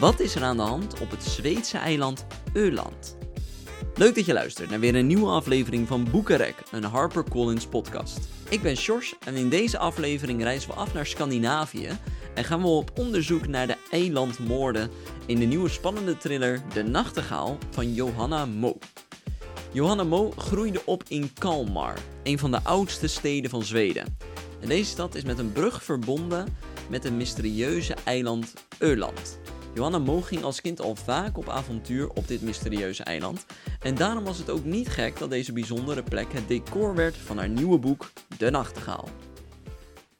Wat is er aan de hand op het Zweedse eiland Öland? Leuk dat je luistert naar weer een nieuwe aflevering van Boekenrek, een HarperCollins podcast. Ik ben Sjors en in deze aflevering reizen we af naar Scandinavië en gaan we op onderzoek naar de eilandmoorden in de nieuwe spannende thriller De Nachtegaal van Johanna Mo. Johanna Mo groeide op in Kalmar, een van de oudste steden van Zweden. En deze stad is met een brug verbonden met het mysterieuze eiland Öland. Johanna Mo ging als kind al vaak op avontuur op dit mysterieuze eiland. En daarom was het ook niet gek dat deze bijzondere plek het decor werd van haar nieuwe boek De Nachtegaal.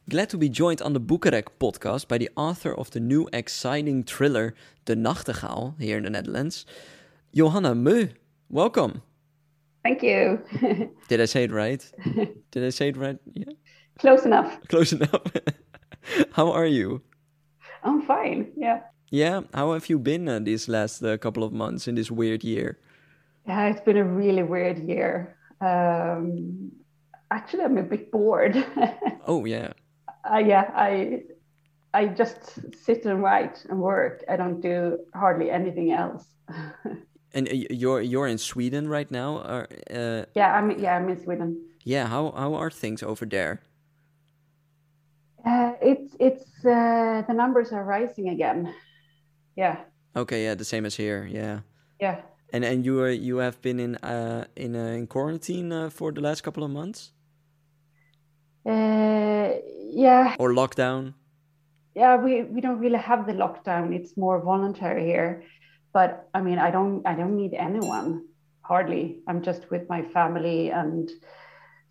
Glad to be joined on the Boekerek podcast by the author of the new exciting thriller De Nachtegaal here in the Netherlands. Johanna Mo, welcome. Thank you. Did I say it right? Did I say it right? Yeah. Close enough. Close enough. How are you? I'm fine. Yeah. Yeah, how have you been uh, these last uh, couple of months in this weird year? Yeah, it's been a really weird year. Um, actually, I'm a bit bored. oh yeah. Uh, yeah, I I just sit and write and work. I don't do hardly anything else. and uh, you're you're in Sweden right now, or, uh, yeah, I'm yeah I'm in Sweden. Yeah, how how are things over there? Uh, it's it's uh, the numbers are rising again. Yeah. Okay. Yeah. The same as here. Yeah. Yeah. And and you are you have been in uh in uh, in quarantine uh, for the last couple of months. Uh, yeah. Or lockdown. Yeah, we we don't really have the lockdown. It's more voluntary here. But I mean, I don't I don't need anyone hardly. I'm just with my family and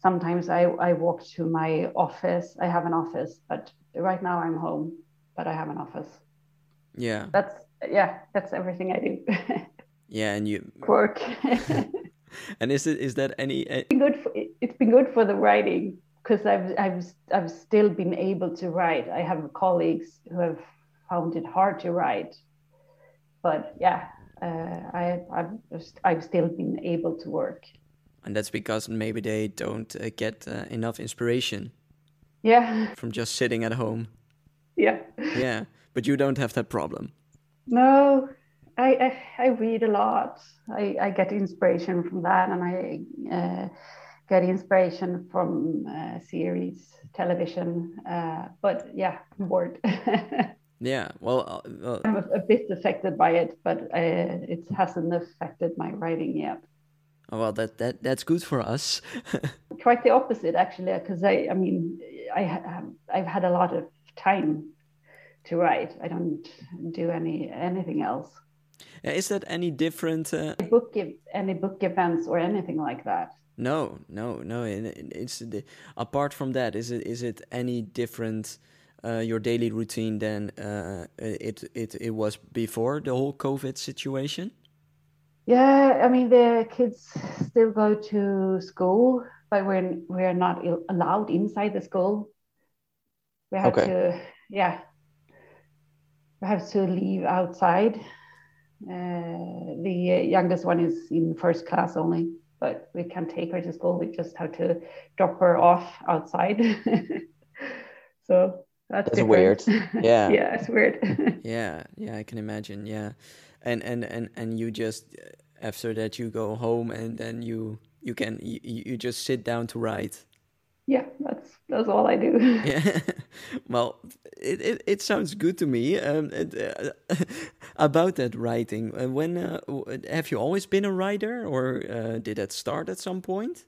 sometimes I, I walk to my office. I have an office, but right now I'm home, but I have an office. Yeah. That's yeah, that's everything I do. yeah, and you work. and is it is that any? It's been good. For, it's been good for the writing because I've I've I've still been able to write. I have colleagues who have found it hard to write, but yeah, uh, I I've I've still been able to work. And that's because maybe they don't uh, get uh, enough inspiration. Yeah. From just sitting at home. Yeah. Yeah but you don't have that problem. No, I I, I read a lot. I, I get inspiration from that, and I uh, get inspiration from uh, series, television. Uh, but yeah, I'm bored. yeah, well, uh, I'm a, a, bit affected by it, but uh, it hasn't affected my writing yet. Oh, well, that that that's good for us. Quite the opposite, actually, because I I mean I I've had a lot of time to write. I don't do any anything else. Is that any different? Uh... Book any book events or anything like that? No, no, no. It's apart from that. Is it is it any different? Uh, your daily routine than uh, it it it was before the whole COVID situation? Yeah, I mean the kids still go to school, but we're we're not allowed inside the school. We have okay. to yeah have to leave outside. Uh, the youngest one is in first class only, but we can't take her to school. We just have to drop her off outside. so that's, that's weird. Yeah. yeah, it's weird. yeah, yeah, I can imagine. Yeah, and and and and you just after that you go home and then you you can you, you just sit down to write yeah, that's all I do. yeah, well, it, it, it sounds good to me. Um, it, uh, about that writing, uh, when uh, have you always been a writer, or uh, did that start at some point?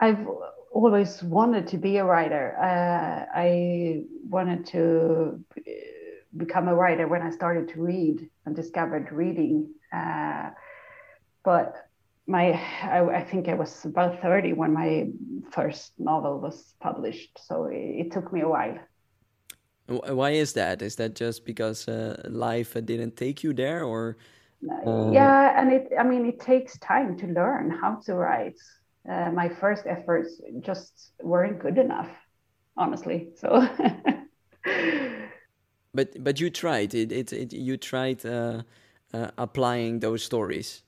I've always wanted to be a writer. Uh, I wanted to become a writer when I started to read and discovered reading, uh, but my I, I, think I was about 30 when my first novel was published so it, it took me a while. Why is that? Is that just because uh, life didn't take you there or uh... yeah and it i mean it takes time to learn how to write. Uh, my first efforts just weren't good enough honestly so. But but you tried. It it, it you tried uh, uh, applying those stories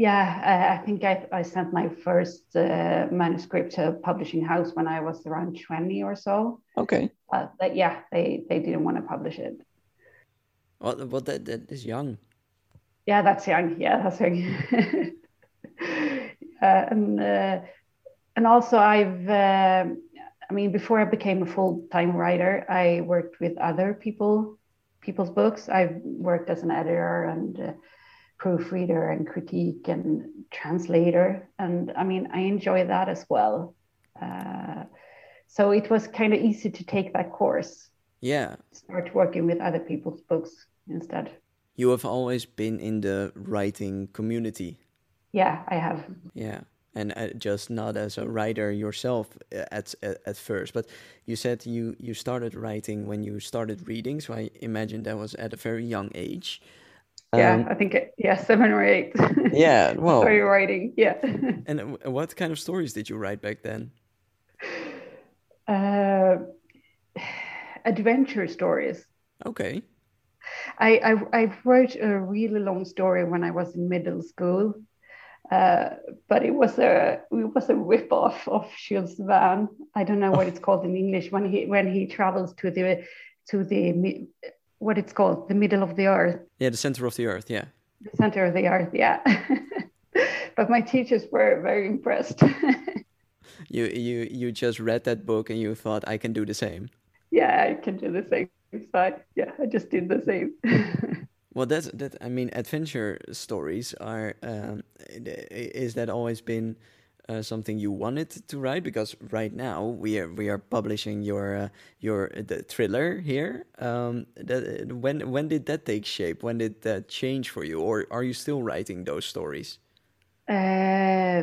yeah, I, think I, I sent my first uh, manuscript to a publishing house when I was around 20 or so. Okay. But, but yeah, they, they didn't want to publish it. Well, well that, that is young. Yeah, that's young. Yeah, that's young. uh, and uh, and also I've uh, I mean before I became a full time writer, I worked with other people people's books. I've worked as an editor and proofreader and critique and translator, and I mean I enjoy that as well. Uh, so it was kind of easy to take that course. Yeah. Start working with other people's books instead. You have always been in the writing community. Yeah, I have. Yeah, and uh, just not as a writer yourself uh, at, at at first, but you said you you started writing when you started reading. So I imagine that was at a very young age. Yeah, um, I think it, yeah, seven or eight. Yeah, well, started writing. Yeah. and what kind of stories did you write back then? Uh, adventure stories. Okay. I, I, I wrote a really long story when I was in middle school uh, but it was a it was a rip off of Jules Verne. I don't know what it's called in English when he when he travels to the to the what it's called the middle of the earth. Yeah, the center of the earth. Yeah. The center of the earth. Yeah. but my teachers were very impressed. you you you just read that book and you thought I can do the same. Yeah, I can do the same. So yeah, I just did the same. Well, that's that. I mean, adventure stories are. Um, is that always been uh, something you wanted to write? Because right now we are we are publishing your uh, your the thriller here. Um, that, when when did that take shape? When did that change for you, or are you still writing those stories? Uh,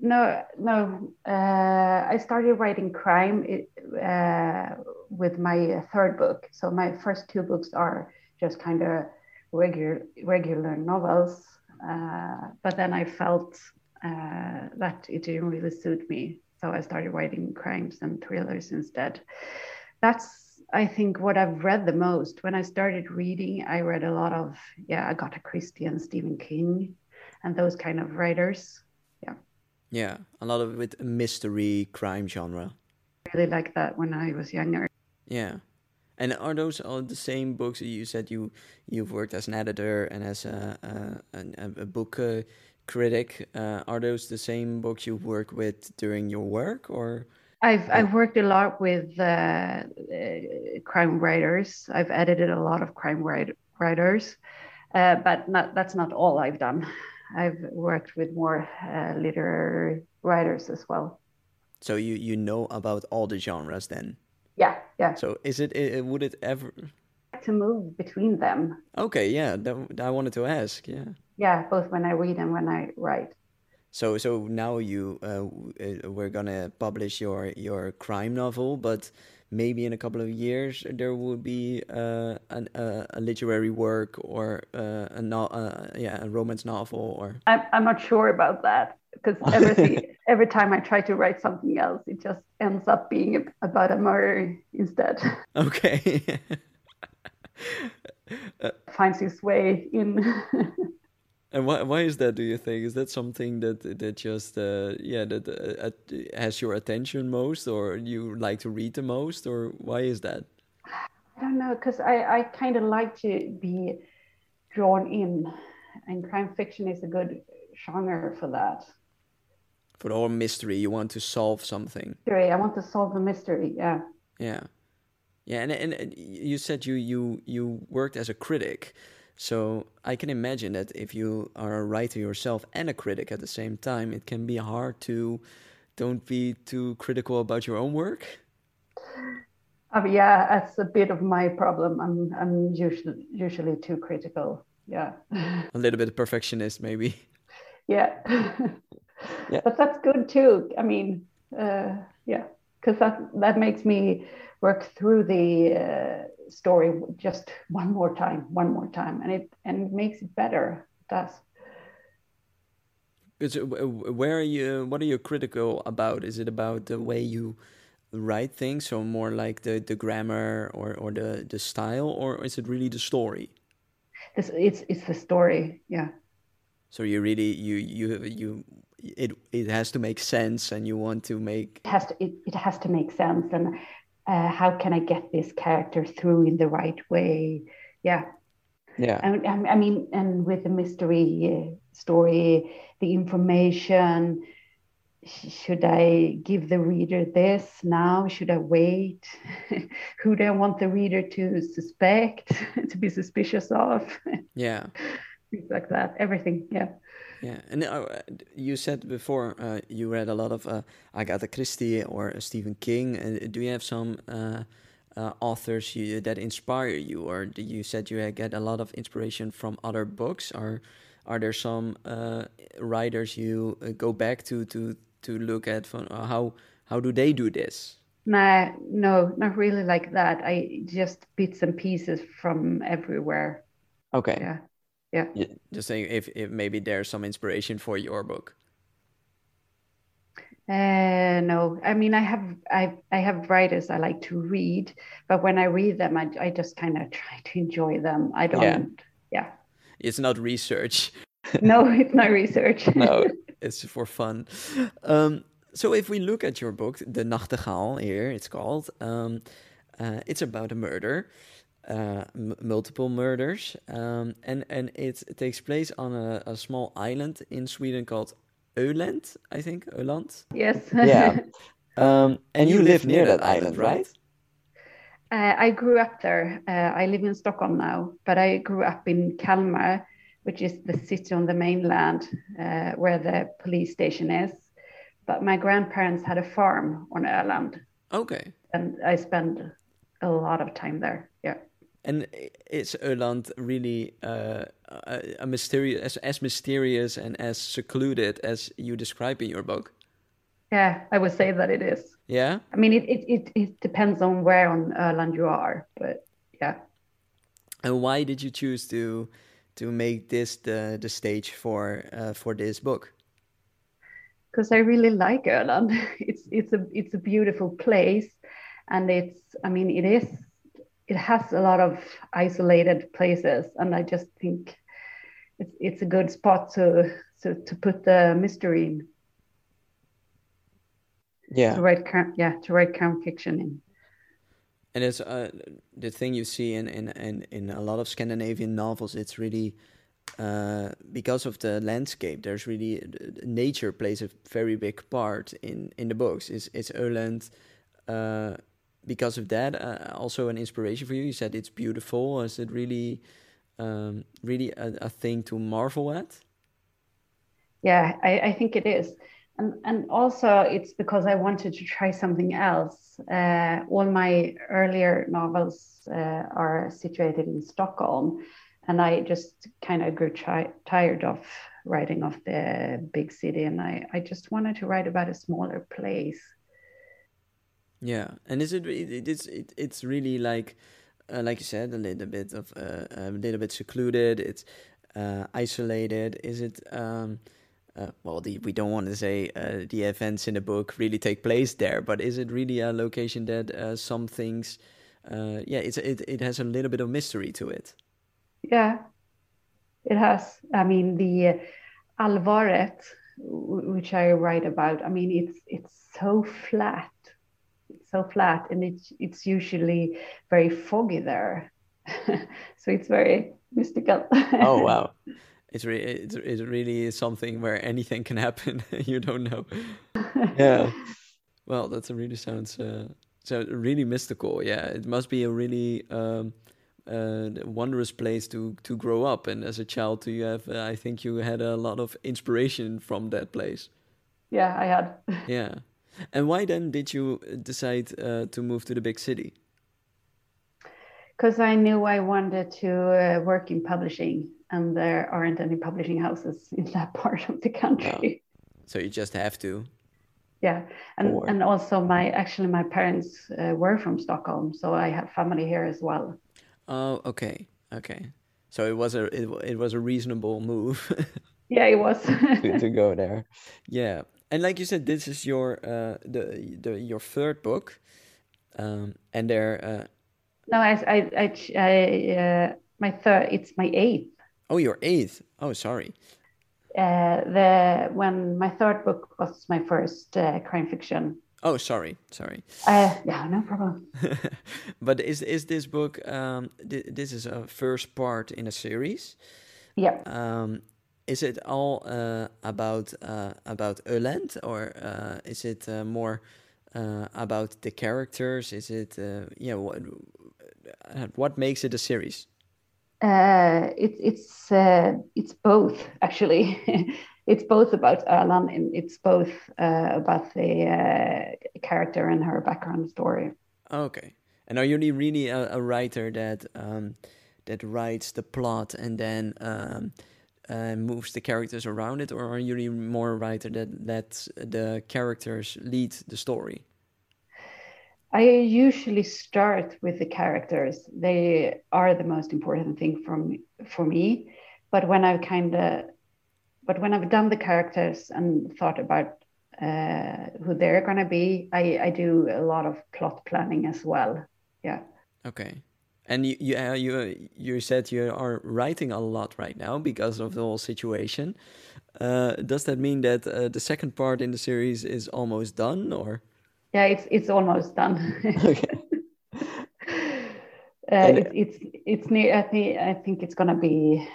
no, no. Uh, I started writing crime uh, with my third book. So my first two books are just kind of regular regular novels. Uh, but then I felt uh, that it didn't really suit me, so I started writing crimes and thrillers instead. That's I think what I've read the most. When I started reading, I read a lot of yeah Agatha Christie and Stephen King, and those kind of writers. Yeah. Yeah, a lot of with mystery crime genre. I really like that when I was younger. Yeah. And are those all the same books? that You said you you've worked as an editor and as a a, a, a book uh, critic. Uh, are those the same books you work with during your work, or? I've I've worked a lot with uh, uh, crime writers. I've edited a lot of crime write, writers, uh, but not, that's not all I've done. I've worked with more uh, literary writers as well. So you you know about all the genres then? Yeah, yeah. So is it, it would it ever to move between them? Okay, yeah, that, I wanted to ask. Yeah. Yeah, both when I read and when I write. So so now you uh, uh, we're gonna publish your your crime novel, but maybe in a couple of years there will be uh, an, uh, a literary work or uh, a no, uh, yeah a romance novel or. I'm I'm not sure about that because every every time I try to write something else, it just ends up being about a murder instead. Okay. Finds its way in. and why why is that? Do you think is that something that that just uh, yeah that uh, has your attention most, or you like to read the most, or why is that? I don't know, because I I kind of like to be drawn in, and crime fiction is a good genre for that for the whole mystery. You want to solve something. Mystery. I want to solve the mystery. Yeah. Yeah, yeah, and and you said you you you worked as a critic, so I can imagine that if you are a writer yourself and a critic at the same time, it can be hard to don't be too critical about your own work. Uh, yeah, that's a bit of my problem. I'm I'm usually usually too critical. Yeah. a little bit perfectionist, maybe. Yeah. yeah. but that's good too. I mean, uh, yeah, because that that makes me work through the uh, story just one more time, one more time, and it and it makes it better. It does. Is it, where are you? What are you critical about? Is it about the way you write things, so more like the the grammar or or the the style, or is it really the story? It's it's it's the story, yeah. So you really you you you it it has to make sense and you want to make it has to it, it has to make sense and uh, how can i get this character through in the right way yeah Yeah. And I mean, and with the mystery story, the information, should I give the reader this now? Should I wait? Who do I want the reader to suspect, to be suspicious of? Yeah. Things like that. Everything. Yeah. Yeah, and uh, you said before uh, you read a lot of uh, Agatha Christie or Stephen King. Uh, do you have some uh, uh, authors you, that inspire you, or you said you get a lot of inspiration from other books? Or are there some writers you go back to to to look at from how how do they do this? Nah, no, not really like that. I just bits and pieces from everywhere. Okay. Yeah yeah just saying if, if maybe there's some inspiration for your book uh, no, I mean I have I I have writers I like to read, but when I read them, I I just kind of try to enjoy them. I don't. Yeah. yeah. It's not research. no, it's not research. no, it's for fun. Um, so if we look at your book, The Nachtegaal, here it's called, um, uh, it's about a murder uh, multiple murders, um, and and it, it, takes place on a, a, small island in Sweden called Öland, I think Öland. Yes. yeah. Um, and you, you live near that island, right? Uh, I grew up there. Uh, I live in Stockholm now, but I grew up in Kalmar, which is the city on the mainland uh, where the police station is. But my grandparents had a farm on Öland. Okay. And I spent a lot of time there. And is Öland really uh, a, a mysterious, as, as mysterious and as secluded as you describe in your book? Yeah, I would say that it is. Yeah. I mean, it it it, it depends on where on Öland you are, but yeah. And why did you choose to to make this the the stage for uh, for this book? Because I really like Öland. It's it's a it's a beautiful place, and it's I mean it is it has a lot of isolated places, and I just think it's it's a good spot to to, to put the mystery in. Yeah. To write yeah to write crime fiction in. And it's uh, the thing you see in, in, in, in a lot of Scandinavian novels. It's really uh, because of the landscape. There's really nature plays a very big part in, in the books. It's it's Öland, uh, because of that uh, also an inspiration for you? You said it's beautiful. Is it really, um, really a, a, thing to marvel at? Yeah, I, I, think it is. And, and also it's because I wanted to try something else. Uh, all my earlier novels uh, are situated in Stockholm, and I just kind of grew tired of writing of the big city, and I, I just wanted to write about a smaller place. Yeah, and is it, it it's it, it's really like uh, like you said a little bit of uh, a little bit secluded. It's uh, isolated. Is it? Um, uh, well, the, we don't want to say uh, the events in the book really take place there, but is it really a location that uh, some things? yeah, it's it it has a little bit of mystery to it. Yeah, it has. I mean, the Alvaret, which I write about. I mean, it's it's so flat so flat and it's it's usually very foggy there. So it's very mystical. Oh wow. It's really it's, it really is something where anything can happen. You don't know. Yeah. Well that's a really sounds uh, so really mystical. Yeah it must be a really um, uh, wondrous place to to grow up. And as a child you have uh, i think you had a lot of inspiration from that place. Yeah i had. Yeah and why then did you decide uh, to move to the big city? Because I knew I wanted to uh, work in publishing, and there aren't any publishing houses in that part of the country. Oh. So you just have to. Yeah, and or... and also my actually my parents uh, were from Stockholm, so I have family here as well. Oh, okay, okay. So it was a it, it was a reasonable move. yeah, it was to, to go there. Yeah, and like you said, this is your uh, the the your third book, um, and there. Uh, no, I I I, I uh, my third. It's my eighth. Oh, your eighth. Oh, sorry. Uh, the when my third book was my first uh, crime fiction Oh, sorry, sorry. Uh, yeah, no problem. but is is this book? Um, th this is a first part in a series. Yeah. Um, is it all uh, about uh, about Öland, or uh, is it uh, more uh, about the characters? Is it uh, yeah? What what makes it a series? it's it's it's both actually. it's both about Öland and it's both about the character and her background story. Okay, and are you really a, a writer that um, that writes the plot and then um, uh, moves the characters around it, or are you more a writer that lets the characters lead the story? I usually start with the characters. They are the most important thing from for me. But when I've kind of, but when I've done the characters and thought about uh, who they're gonna be, I I do a lot of plot planning as well. Yeah. Okay. And you you uh, you you said you are writing a lot right now because of the whole situation. Uh, does that mean that uh, the second part in the series is almost done, or? Yeah, it's it's almost done. okay. Uh, it's it's it's near. I think I think it's gonna be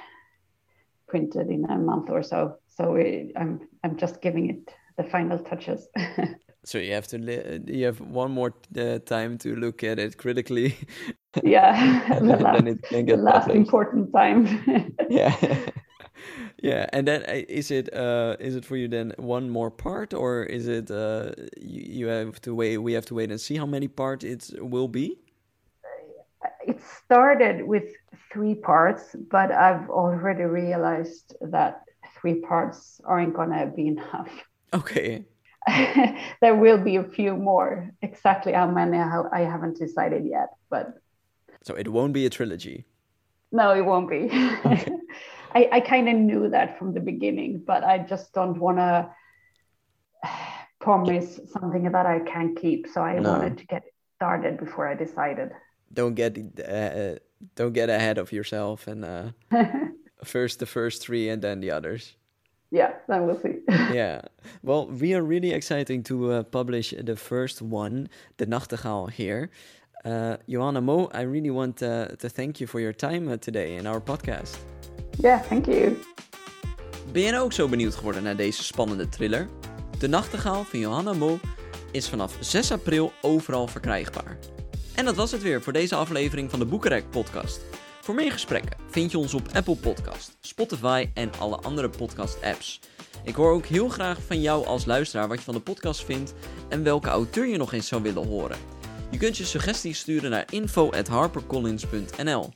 printed in a month or so. So it, I'm I'm just giving it the final touches. so you have to you have one more uh, time to look at it critically yeah the last, the last important time. Yeah. Yeah and then uh, is it uh is it for you then one more part or is it uh you, you have to wait we have to wait and see how many parts it will be? It started with three parts but i've already realized that three parts aren't gonna be enough. Okay. There will be a few more exactly how many i haven't decided yet but so it won't be a trilogy. No, it won't be. Okay. I, I kind of knew that from the beginning, but I just don't want to promise something that I can't keep. So I no. wanted to get started before I decided. Don't get uh, don't get ahead of yourself and uh, first the first three and then the others. Yeah, then we'll see. yeah. Well, we are really excited to uh, publish the first one, The Nachtegaal, here. Uh, Johanna Mo, I really want uh, to thank you for your time uh, today in our podcast. Yeah, thank you. Ben je nou ook zo benieuwd geworden naar deze spannende thriller? De Nachtegaal van Johanna Mo is vanaf 6 april overal verkrijgbaar. En dat was het weer voor deze aflevering van de Boekenrek podcast. Voor meer gesprekken vind je ons op Apple Podcast, Spotify en alle andere podcast apps. Ik hoor ook heel graag van jou als luisteraar wat je van de podcast vindt en welke auteur je nog eens zou willen horen. Je kunt je suggesties sturen naar info.harpercollins.nl.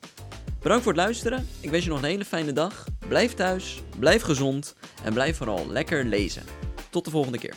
Bedankt voor het luisteren. Ik wens je nog een hele fijne dag. Blijf thuis, blijf gezond en blijf vooral lekker lezen. Tot de volgende keer.